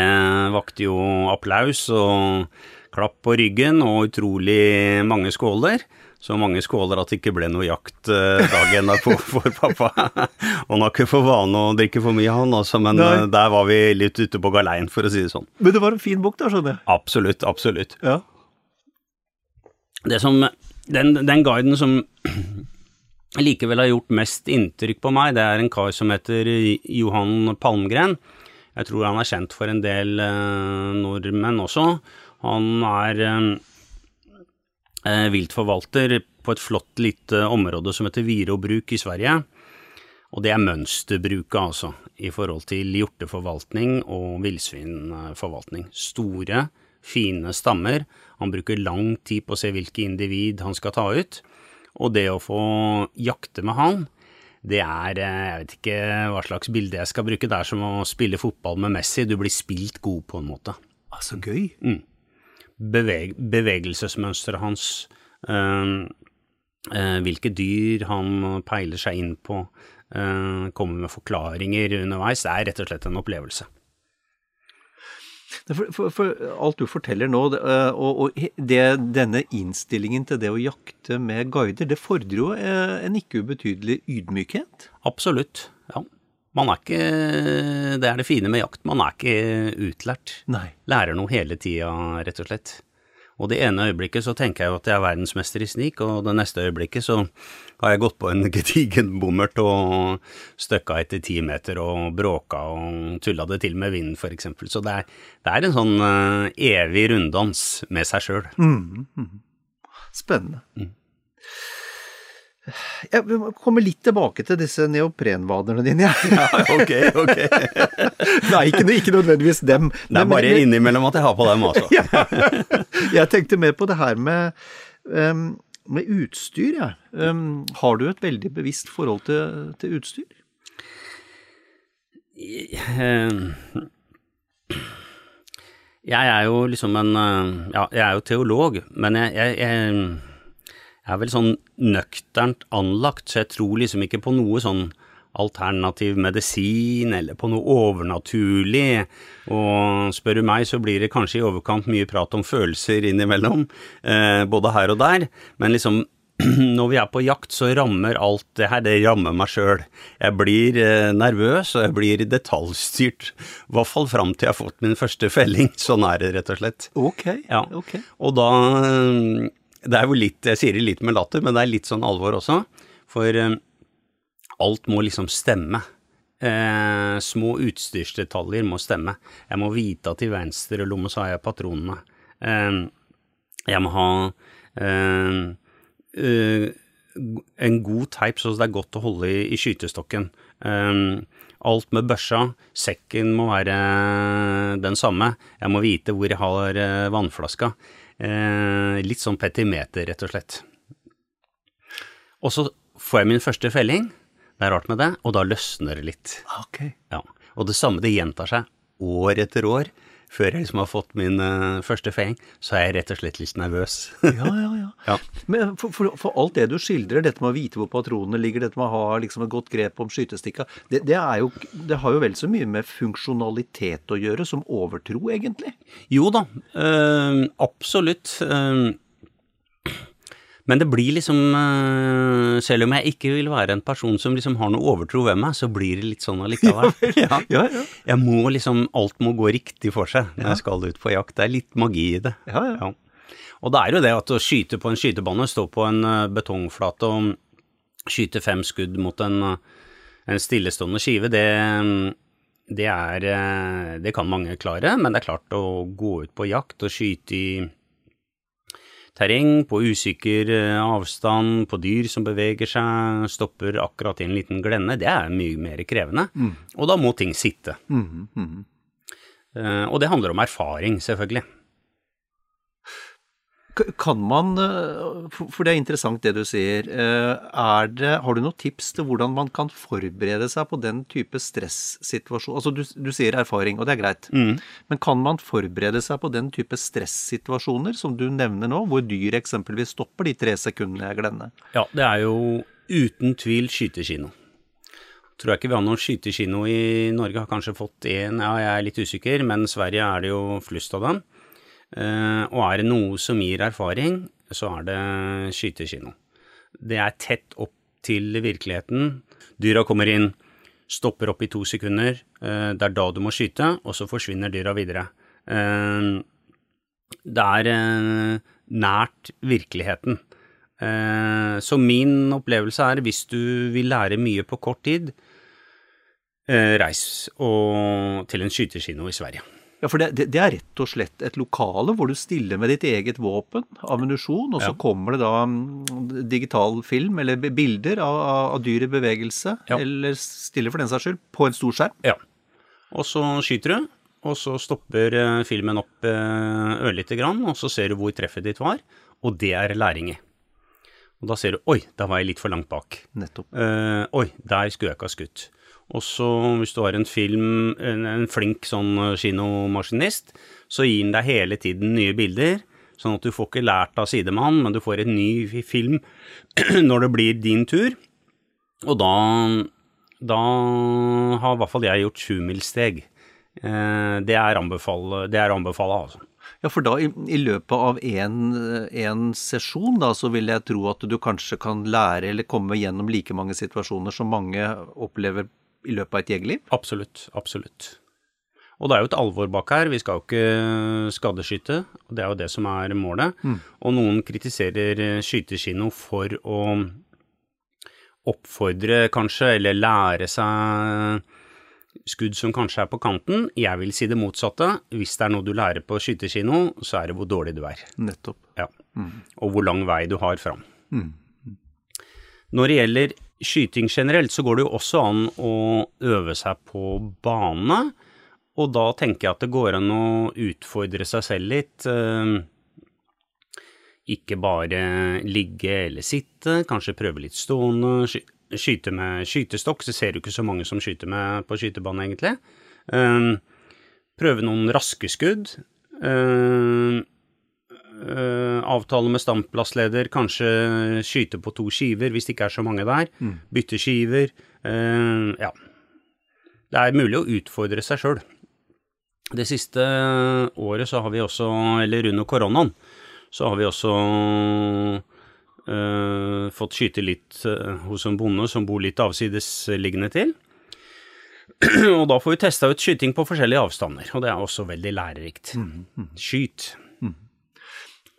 vakte jo applaus og klapp på ryggen og utrolig mange skåler. Så mange skåler at det ikke ble noe jakt eh, dagen derpå for pappa. Han har ikke for vane å drikke for mye, han altså, men Nei. eh, der var vi litt ute på galeien, for å si det sånn. Men det var en fin bok, da, skjønner jeg. Absolutt, absolutt. Ja. Det som, den, den guiden som likevel har gjort mest inntrykk på meg, det er en kar som heter Johan Palmgren. Jeg tror han er kjent for en del eh, nordmenn også. Han er eh, eh, viltforvalter på et flott lite område som heter Virobruk i Sverige. Og det er mønsterbruket, altså, i forhold til hjorteforvaltning og villsvinforvaltning. Store, fine stammer. Han bruker lang tid på å se hvilke individ han skal ta ut. Og det å få jakte med han, det er eh, Jeg vet ikke hva slags bilde jeg skal bruke. Det er som å spille fotball med Messi. Du blir spilt god på en måte Ah, så gøy. Beveg bevegelsesmønsteret hans, eh, eh, hvilke dyr han peiler seg inn på, eh, kommer med forklaringer underveis, det er rett og slett en opplevelse. For, for, for alt du forteller nå, det, eh, og, og det, denne innstillingen til det å jakte med guider, det fordrer jo en ikke ubetydelig ydmykhet. Absolutt. Man er ikke, det er det fine med jakt, man er ikke utlært. Nei. Lærer noe hele tida, rett og slett. Og det ene øyeblikket så tenker jeg jo at jeg er verdensmester i snik, og det neste øyeblikket så har jeg gått på en gedigen bommert og støkka etter ti meter og bråka og tulla det til med vinden, for eksempel. Så det er, det er en sånn uh, evig runddans med seg sjøl. Spennende. Jeg kommer litt tilbake til disse neoprenvaderne dine. Ja. ok, ok. Nei, ikke, ikke nødvendigvis dem. Det er bare men, innimellom at jeg har på dem, altså. Jeg tenkte mer på det her med, um, med utstyr, jeg. Um, har du et veldig bevisst forhold til, til utstyr? Eh, Jeg er jo liksom en eh, Ja, jeg er jo teolog, men jeg, jeg, jeg, jeg er vel sånn nøkternt anlagt, så jeg tror liksom ikke på noe sånn alternativ medisin eller på noe overnaturlig. Og spør du meg, så blir det kanskje i overkant mye prat om følelser innimellom, eh, både her og der. Men liksom når vi er på jakt, så rammer alt det her, det rammer meg sjøl. Jeg blir eh, nervøs, og jeg blir detaljstyrt. I hvert fall fram til jeg har fått min første felling. Sånn er det, rett og slett. Ok. Ja. ok. Og da eh, Det er jo litt Jeg sier det litt med latter, men det er litt sånn alvor også. For eh, alt må liksom stemme. Eh, små utstyrsdetaljer må stemme. Jeg må vite at i venstre lomme så har jeg patronene. Eh, jeg må ha eh, eh, en god teip så det er godt å holde i, i skytestokken. Eh, alt med børsa, sekken må være den samme. Jeg må vite hvor jeg har vannflaska. Eh, litt sånn petimeter, rett og slett. Og så får jeg min første felling. Det er rart med det, og da løsner det litt. Ok. Ja. Og det samme, det gjentar seg år etter år. Før jeg liksom har fått min uh, første feing, så er jeg rett og slett litt nervøs. Ja, ja, ja. Ja. Men for, for, for alt det du skildrer, dette med å vite hvor patronene ligger, dette med å ha liksom et godt grep om skytestikka, det, det, jo, det har jo vel så mye med funksjonalitet å gjøre som overtro, egentlig. Jo da, øh, absolutt. eh, men det blir liksom eh, Selv om jeg ikke vil være en person som liksom har noe overtro ved meg, så blir det litt sånn allikevel. Ja, Ja, ja. Jeg må liksom Alt må gå riktig for seg når jeg skal ut på jakt. Det er litt magi i det. Ja, ja. Og det er jo det at å skyte på en skytebane, stå på en eh, betongflate og skyte fem skudd mot en, eh, en stillestående skive, det, det er Det kan mange klare, men det er klart å gå ut på jakt og skyte i terreng, på usikker eh, avstand, på dyr som beveger seg, stopper akkurat i en liten glenne, det er mye mer krevende. Og da må ting sitte. Eh, Og det handler om erfaring, selvfølgelig. Kan man, eh, for det er interessant det du sier, eh, er det, har du noen tips til hvordan man kan forberede seg på den type stressituasjon? Altså du, du sier erfaring, og det er greit, men kan man forberede seg på den type stressituasjoner som du nevner nå, hvor dyr eksempelvis stopper de tre sekundene jeg glemmer? Ja, det er jo uten tvil skytekino. tror jeg ikke vi har noen skytekino i Norge. Har kanskje fått én, ja, jeg er litt usikker, men Sverige er det jo flust av dem. Eh, og er det noe som gir erfaring, så er det skytekino. Det er tett opp til virkeligheten. Dyra kommer inn, stopper opp i to sekunder. Eh, det er da du må skyte, og så forsvinner dyra videre. Eh, det er nært virkeligheten. Så min opplevelse er, hvis du vil lære mye på kort tid, reis til en skytekino i Sverige. Ja, for det, det, er rett og slett et lokale hvor du stiller med ditt eget våpen, ammunisjon, og så ja. kommer det da mm, digital film eller bilder av, av dyr i bevegelse, ja. eller stiller for den saks skyld, på en stor skjerm. Ja. Og så skyter du, og så stopper eh, filmen opp eh, ørlite grann, og så ser du hvor treffet ditt var, og det er læring i. Og da ser du oi, da var jeg litt for langt bak. Nettopp. Uh, oi, der skulle jeg ikke ha skutt. Og så hvis du har en film, en, en flink sånn eh, kinomaskinist, så gir den deg hele tiden nye bilder. Sånn at du får ikke lært av sidemann, men du får en ny film når det blir din tur. Og da, da har i hvert fall jeg gjort sjumilssteg. Eh, det er anbefale altså. Ja, for da i, i løpet av en, sesjon, da, så vil jeg tro at du kanskje kan lære eller komme gjennom like mange situasjoner som mange opplever i løpet av et jegerliv? Absolutt. Absolutt. Og det er jo et alvor bak her. Vi skal jo ikke skadeskyte, og det er jo det som er målet. Mm. Og noen kritiserer skytekino for å oppfordre, kanskje, eller lære seg skudd som kanskje er på kanten. Jeg vil si det motsatte. Hvis det er noe du lærer på skytekino, så er det hvor dårlig du er. Nettopp. Ja. Mm. Og hvor lang vei du har fram. Mm. Når det gjelder skyting generelt, så går det jo også an å øve seg på bane. Og da tenker jeg at det går an å utfordre seg selv litt. Eh, ikke bare ligge eller sitte, kanskje prøve litt stående. Skyte med skytestokk, så ser du ikke så mange som skyter med på skytebane, egentlig. Eh, prøve noen raske skudd. Uh, Uh, avtale med standplassleder, kanskje skyte på to skiver hvis det ikke er så mange der. Mm. Bytte skiver. Uh, ja. Det er mulig å utfordre seg sjøl. Det siste året så har vi også, eller under koronaen, så har vi også uh, fått skyte litt hos en bonde som bor litt avsidesliggende til. og da får vi testa ut skyting på forskjellige avstander, og det er også veldig lærerikt. Mm. mm. Skyt.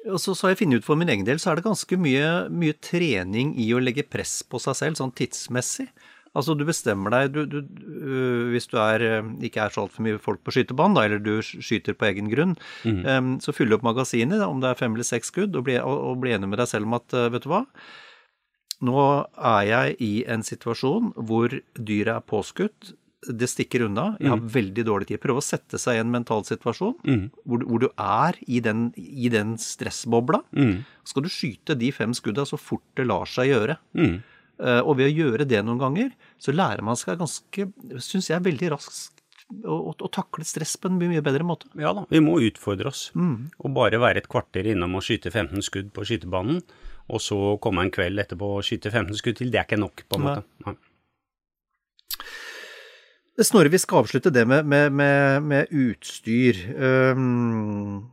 Og så, så har jeg funnet ut for min egen del, så er det ganske mye, mye, trening i å legge press på seg selv, sånn tidsmessig. Altså du bestemmer deg du, du, øh, Hvis du er, øh, ikke er så altfor mye folk på skytebanen, eller du skyter på egen grunn, mm. um, så fyll opp magasinet, om det er fem eller seks skudd, og bli, og, og bli enig med deg selv om at øh, vet du hva, nå er jeg i en situasjon hvor dyret er påskutt det stikker unna. Jeg har mm. veldig dårlig tid. Prøve å sette seg i en mental situasjon mm. hvor, hvor, du er i den, i den stressbobla. Mm. Skal du skyte de fem skudda så fort det lar seg gjøre. Uh, og ved å gjøre det noen ganger, så lærer man seg ganske, syns jeg, veldig raskt å, å, takle stress på en mye, bedre måte. Ja da, vi må utfordre oss. Mm. Og bare være et kvarter innom og skyte 15 skudd på skytebanen, og så komme en kveld etterpå og skyte 15 skudd til, det er ikke nok, på en måte. Nei. Snorre, vi skal avslutte det med, med, med, med utstyr. Um,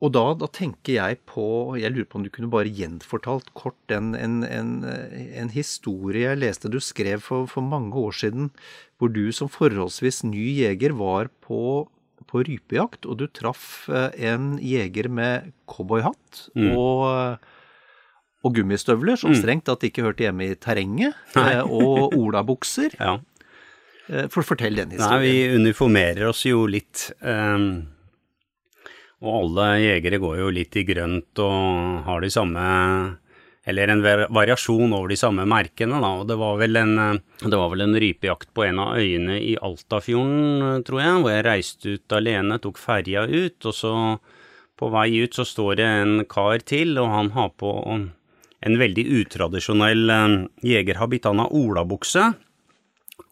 og da, da, tenker jeg på Jeg lurer på om du kunne bare gjenfortalt kort en, en, en, en historie jeg leste du skrev for, for, mange år siden, hvor du som forholdsvis ny jeger var på, på rypejakt, og du traff eh, en jeger med cowboyhatt mm. og og gummistøvler, som mm. strengt tatt ikke hørte hjemme i terrenget, Nei. Eh, og olabukser. ja. Eh, for fortell den historien. Nei, vi uniformerer oss jo litt. Um, og alle jegere går jo litt i grønt og har de samme Eller en variasjon over de samme merkene, da. Og det var vel en, det var vel en rypejakt på en av øyene i Altafjorden, tror jeg, hvor jeg reiste ut alene, tok ferja ut, og så på vei ut så står det en kar til, og han har på en veldig utradisjonell jegerhabitt. Han har olabukse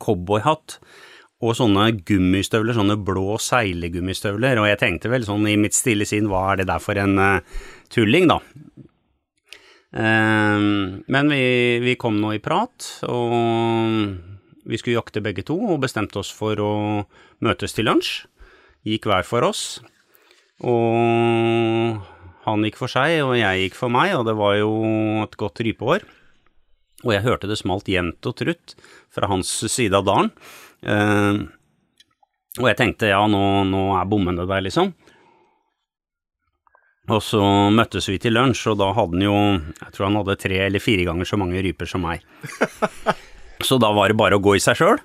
cowboyhatt og sånne gummistøvler, sånne blå seilegummistøvler, og jeg tenkte vel sånn i mitt stille sinn, hva er det der for en uh, tulling, da? Uh, men vi, vi kom nå i prat, og vi skulle jakte begge to, og bestemte oss for å møtes til lunsj. Gikk hver for oss. Og han gikk for seg, og jeg gikk for meg, og det var jo et godt rypeår. Og jeg hørte det smalt jevnt og trutt fra hans side av dalen. Eh, og jeg tenkte ja, nå, nå er bommene der, liksom. Og så møttes vi til lunsj, og da hadde han jo Jeg tror han hadde tre eller fire ganger så mange ryper som meg. Så da var det bare å gå i seg sjøl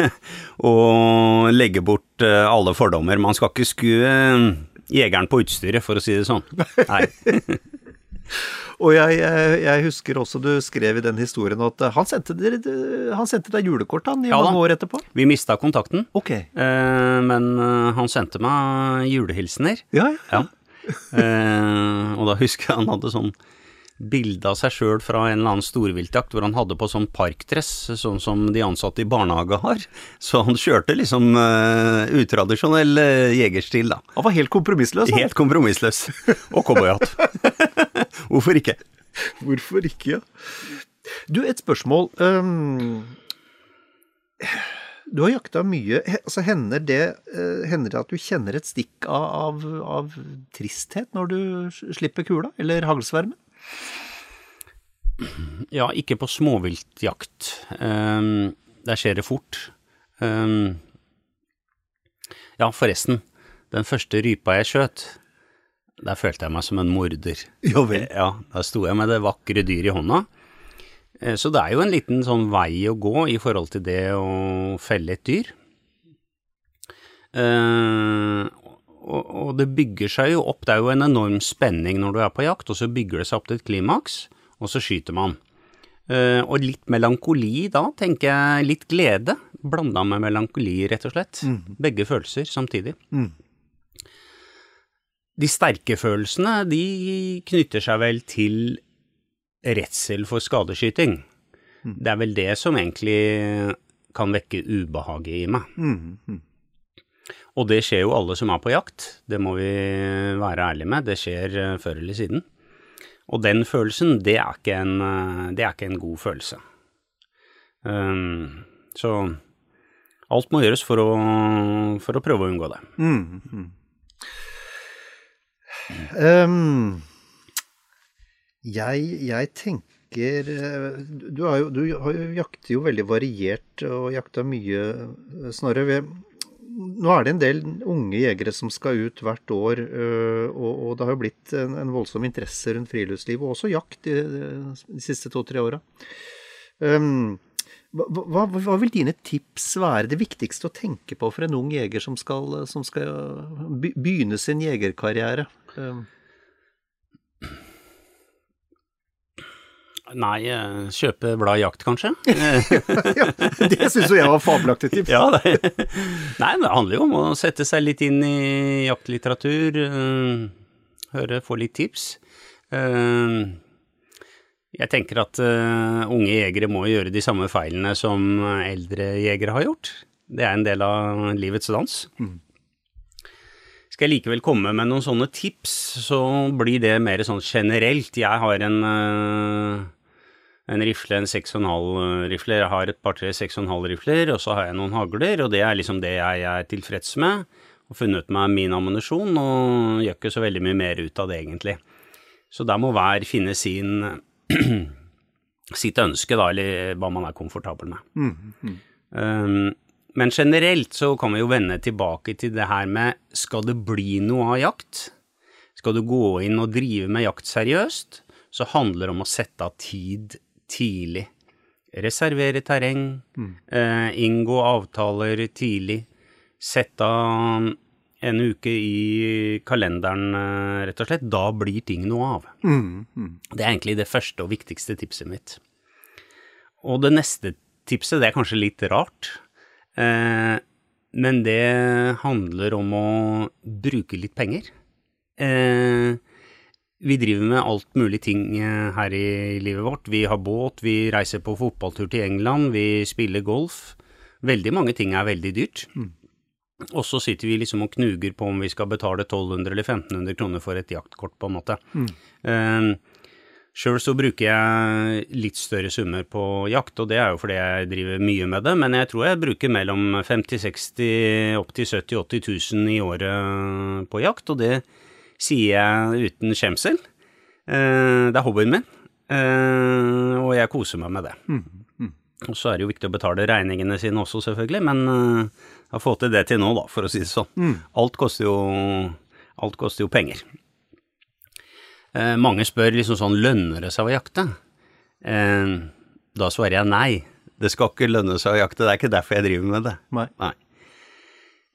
og legge bort eh, alle fordommer. Man skal ikke skue eh, jegeren på utstyret, for å si det sånn. Nei. Og jeg, jeg, jeg husker også du skrev i den historien at han sendte, dere, han sendte deg julekort han i Ja mange år etterpå? Vi mista kontakten, Ok. eh, men eh, han sendte meg julehilsener. Ja, ja. Ja. Eh, og da husker jeg han hadde sånn bilde av seg sjøl fra en eller annen storviltjakt hvor han hadde på sånn parkdress, sånn som de ansatte i barnehage har. Så han kjørte liksom uh, utradisjonell uh, jegerstil, da. Han var helt kompromissløs. han. Helt kompromissløs. Og cowboyhatt. Hvorfor ikke? Hvorfor ikke, ja. Du, et spørsmål. Um, du har jakta mye. Altså, hender, det, uh, hender det at du kjenner et stikk av, av, av tristhet når du slipper kula, eller haglsvermen? Ja, ikke på småviltjakt. Um, der skjer det fort. Um, ja, forresten. Den første rypa jeg skjøt, der følte jeg meg som en morder. Ja vel. Ja, Der sto jeg med det vakre dyret i hånda. Eh, Så det er jo en liten sånn vei å gå i forhold til det å felle et dyr. Eh, og, og det bygger seg jo opp, det er jo en enorm spenning når du er på jakt, og så bygger det seg opp til et klimaks, og så skyter man. Uh, og litt melankoli da, tenker jeg, litt glede, blanda med melankoli, rett og slett. Begge følelser samtidig. De sterke følelsene, de knytter seg vel til redsel for skadeskyting. Det er vel det som egentlig kan vekke ubehaget i meg. Og det skjer jo alle som er på jakt, det må vi være ærlige med, det skjer eh, før eller siden. Og den følelsen, det er ikke en, eh, er ikke en god følelse. Um, så alt må gjøres for å, for å prøve å unngå det. Um, jeg, jeg tenker eh, Du, har jo, du jakter jo veldig variert og jakta mye, Snorre. Nå er det en del unge jegere som skal ut hvert år, øh, og, og det har jo blitt en, en voldsom interesse rundt friluftsliv, og også jakt, de, de siste to-tre åra. Um, hva, hva, vil dine tips være det viktigste å tenke på for en ung jeger som skal, som skal begynne sin jegerkarriere? Um, Nei, eh, kjøpe blad jakt, kanskje? det syns jo jeg var fabelaktig tips. Ja, det, nei, men det handler jo om å sette seg litt inn i jaktlitteratur, øh, høre, få litt tips. Eh, jeg tenker at unge jegere må gjøre de samme feilene som eldre jegere har gjort. Det er en del av livets dans. Skal jeg likevel komme med noen sånne tips, så blir det mer sånn generelt. Jeg har en en rifle, en 6,5 rifle. Jeg har et par-tre 6,5 rifler, og så har jeg noen hagler, og det er liksom det jeg er tilfreds med. Og funnet meg min ammunisjon, og gjør ikke så veldig mye mer ut av det, egentlig. Så der må hver finne sin sitt ønske, da, eller hva man er komfortabel med. Um, men generelt så kan vi jo vende tilbake til det her med skal det bli noe av jakt? Skal du gå inn og drive med jakt seriøst, så handler det om å sette av tid tidlig. Reservere terreng, eh, inngå avtaler tidlig, sette av en uke i kalenderen, eh, rett og slett. Da blir ting noe av. Det er egentlig det første og viktigste tipset mitt. Og det neste tipset, det er kanskje litt rart, eh, men det handler om å bruke litt penger. Eh, vi driver med alt mulig ting eh, her i livet vårt. Vi har båt, vi reiser på fotballtur til England, vi spiller golf. Veldig mange ting er veldig dyrt. Og så sitter vi liksom og knuger på om vi skal betale 1200 eller 1500 kroner for et jaktkort, på en måte. Eh, Sjøl så bruker jeg litt større summer på jakt, og det er jo fordi jeg driver mye med det, men jeg tror jeg bruker mellom 50 60 opp til 70 80 000 i året på jakt, og det sier jeg uten skjemsel. Eh, det er hobbyen min, eh, og jeg koser meg med det. Og så er det jo viktig å betale regningene sine også, selvfølgelig, men eh, jeg har fått til det til nå, da, for å si det sånn. Alt koster jo, alt koster jo penger. Eh, mange spør liksom sånn, lønner det seg å jakte? Eh, da svarer jeg nei. Det skal ikke lønne seg å jakte, det er ikke derfor jeg driver med det. Nei. Nei.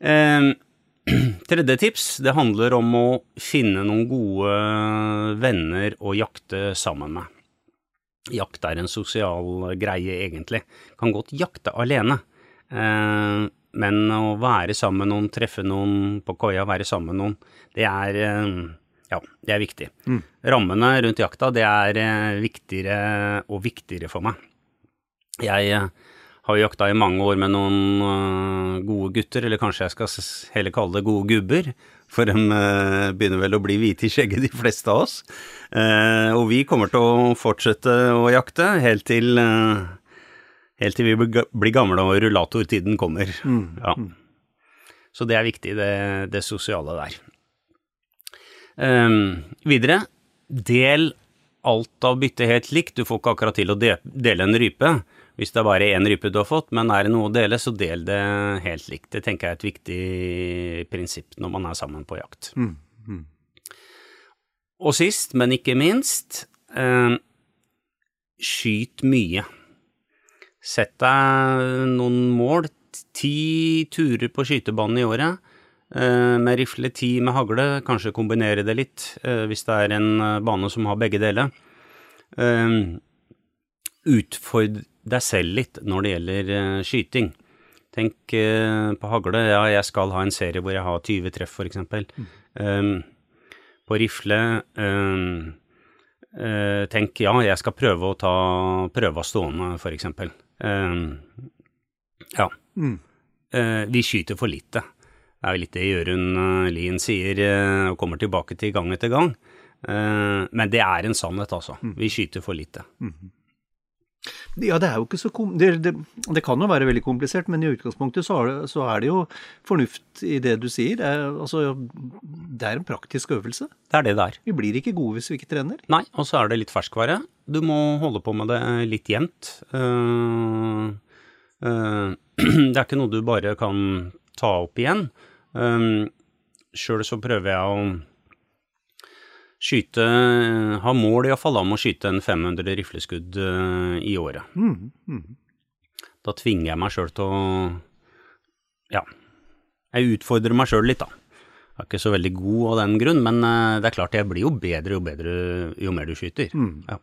Eh, tredje tips, det handler om å finne noen gode venner å jakte sammen med. Jakt er en sosial greie, egentlig. Kan godt jakte alene. Eh, men å være sammen med noen, treffe noen på koia, være sammen med noen, det er eh, ja, det er viktig. Rammene rundt jakta, det er eh, viktigere og viktigere for meg. Jeg har jakta i mange år med noen eh, gode gutter, eller kanskje jeg skal heller kalle det gode gubber, for de eh, begynner vel å bli hvite i skjegget, de fleste av oss. Eh, og vi kommer til å fortsette å jakte helt til, helt til vi blir gamle og rullatortiden kommer. Ja. Så det er viktig, det, det sosiale der. Ehm, videre, del alt av byttet helt likt. Du får ikke akkurat til å de dele en rype hvis det er bare én rype du har fått, men er det noe å dele, så del det helt likt. Det tenker jeg er et viktig prinsipp når man er sammen på jakt. Og sist, men ikke minst, eh, skyt mye. Sett deg noen mål. Ti turer på skytebanen i året. eh, Med rifle, ti med hagle. Kanskje kombinere det litt, eh, hvis det er en eh, bane som har begge deler. Eh, Utfordr deg selv litt når det gjelder eh, skyting. Tenk eh, på hagle. Ja, jeg skal ha en serie hvor jeg har 20 treff, for eksempel. Um, på rifle um, uh, Tenk ja, jeg skal prøve å ta prøva stående, eksempel. Um, ja. Eh, vi skyter for lite. Det er jo litt det Jørund Lien sier og kommer tilbake til gang etter gang. Men det er en sannhet, altså. Vi skyter for lite. Ja, det er jo ikke så kom det, det, det kan jo være veldig komplisert, men i utgangspunktet så er det, så er det jo fornuft i det du sier. Det er, altså, det er en praktisk øvelse. Det er det det er. Vi blir ikke gode hvis vi ikke trener. Nei, og så er det litt ferskvare. Du må holde på med det litt jevnt. Uh, uh, det er ikke noe du bare kan ta opp igjen. Um, Sjøl så prøver jeg å skyte Ha mål iallfall om å skyte en 500 rifleskudd eh, i året. Da tvinger jeg meg sjøl til å Ja. Jeg utfordrer meg sjøl litt, da. Jeg er ikke så veldig god av den grunn, men eh, det er klart jeg blir jo bedre jo bedre jo mer du skyter. Ja.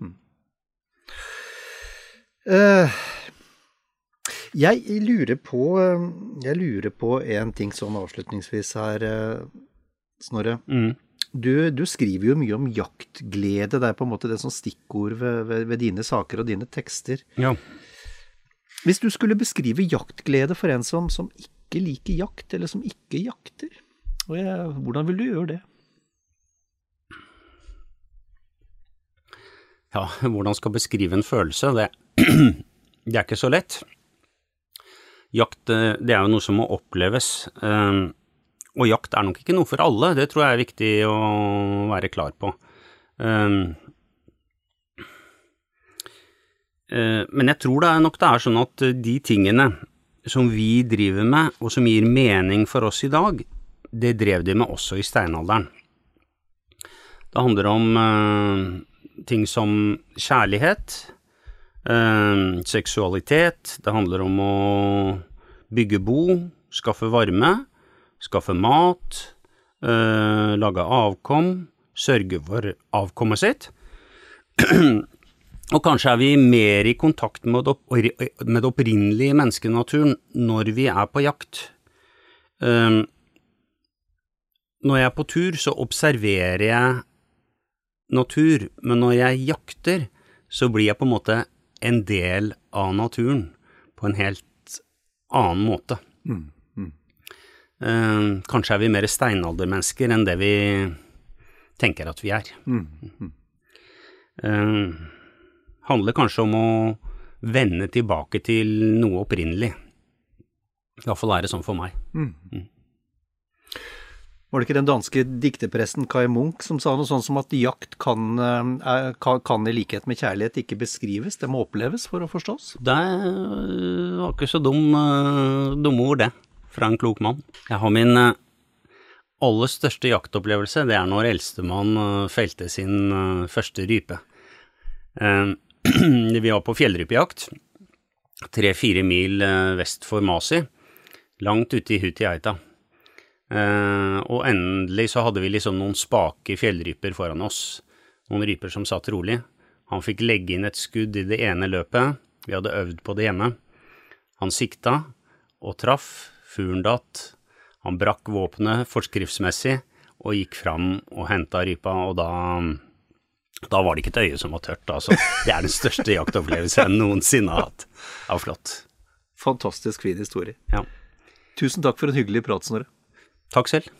Uh, jeg lurer på Jeg lurer på en ting sånn avslutningsvis her, Snorre. Mm. Du, du skriver jo mye om jaktglede. Det er på en måte det som stikkord ved, ved, ved dine saker og dine tekster. ja. Hvis du skulle beskrive jaktglede for en som, som ikke liker jakt, eller som ikke jakter, jeg, hvordan vil du gjøre det? Ja, hvordan skal beskrive en følelse? Det, det er ikke så lett. Jakt, eh, det er jo noe som må oppleves. eh, Og jakt er nok ikke noe for alle, det tror jeg er viktig å være klar på. Um, uh, Men jeg tror det nok det er sånn at de tingene som vi driver med, og som gir mening for oss i dag, det drev de med også i steinalderen. Det handler om uh, ting som kjærlighet, uh, seksualitet, det handler om å bygge bo, skaffe varme, skaffe mat, eh, lage avkom, sørge for avkommet sitt. Og kanskje er vi mer i kontakt med det, med det opprinnelige menneskenaturen når vi er på jakt. Um, når jeg er på tur, så observerer jeg natur, men når jeg jakter, så blir jeg på en måte en del av naturen på en helt annen måte. Eh, kanskje er vi mer steinaldermennesker enn det vi tenker at vi er. eh, handler kanskje om å vende tilbake til noe opprinnelig. Iallfall er det sånn for meg. Var det ikke den danske dikterpresten Kai Munch som sa noe sånn som at jakt kan, eh, er- kan, i likhet med kjærlighet ikke beskrives, det må oppleves for å forstås? Det var ikke så dum, eh, dumme ord, det, fra en klok mann. Jeg har min eh, aller største jaktopplevelse, det er når eldstemann eh, felte sin eh, første rype. Vi var på fjellrypejakt, tre-fire mil vest for Masi, langt ute i Hutiaita. Og endelig så hadde vi liksom noen spake fjellryper foran oss, noen ryper som satt rolig. Han fikk legge inn et skudd i det ene løpet, vi hadde øvd på det hjemme. Han sikta og traff, fuglen datt. Han brakk våpenet forskriftsmessig og gikk fram og henta rypa, og da da var det ikke et øye som var tørt, altså. Det er den største jaktopplevelsen jeg noensinne har hatt. Det var flott. Fantastisk fin historie. Ja. Tusen takk for en hyggelig prat, Snorre. Takk selv.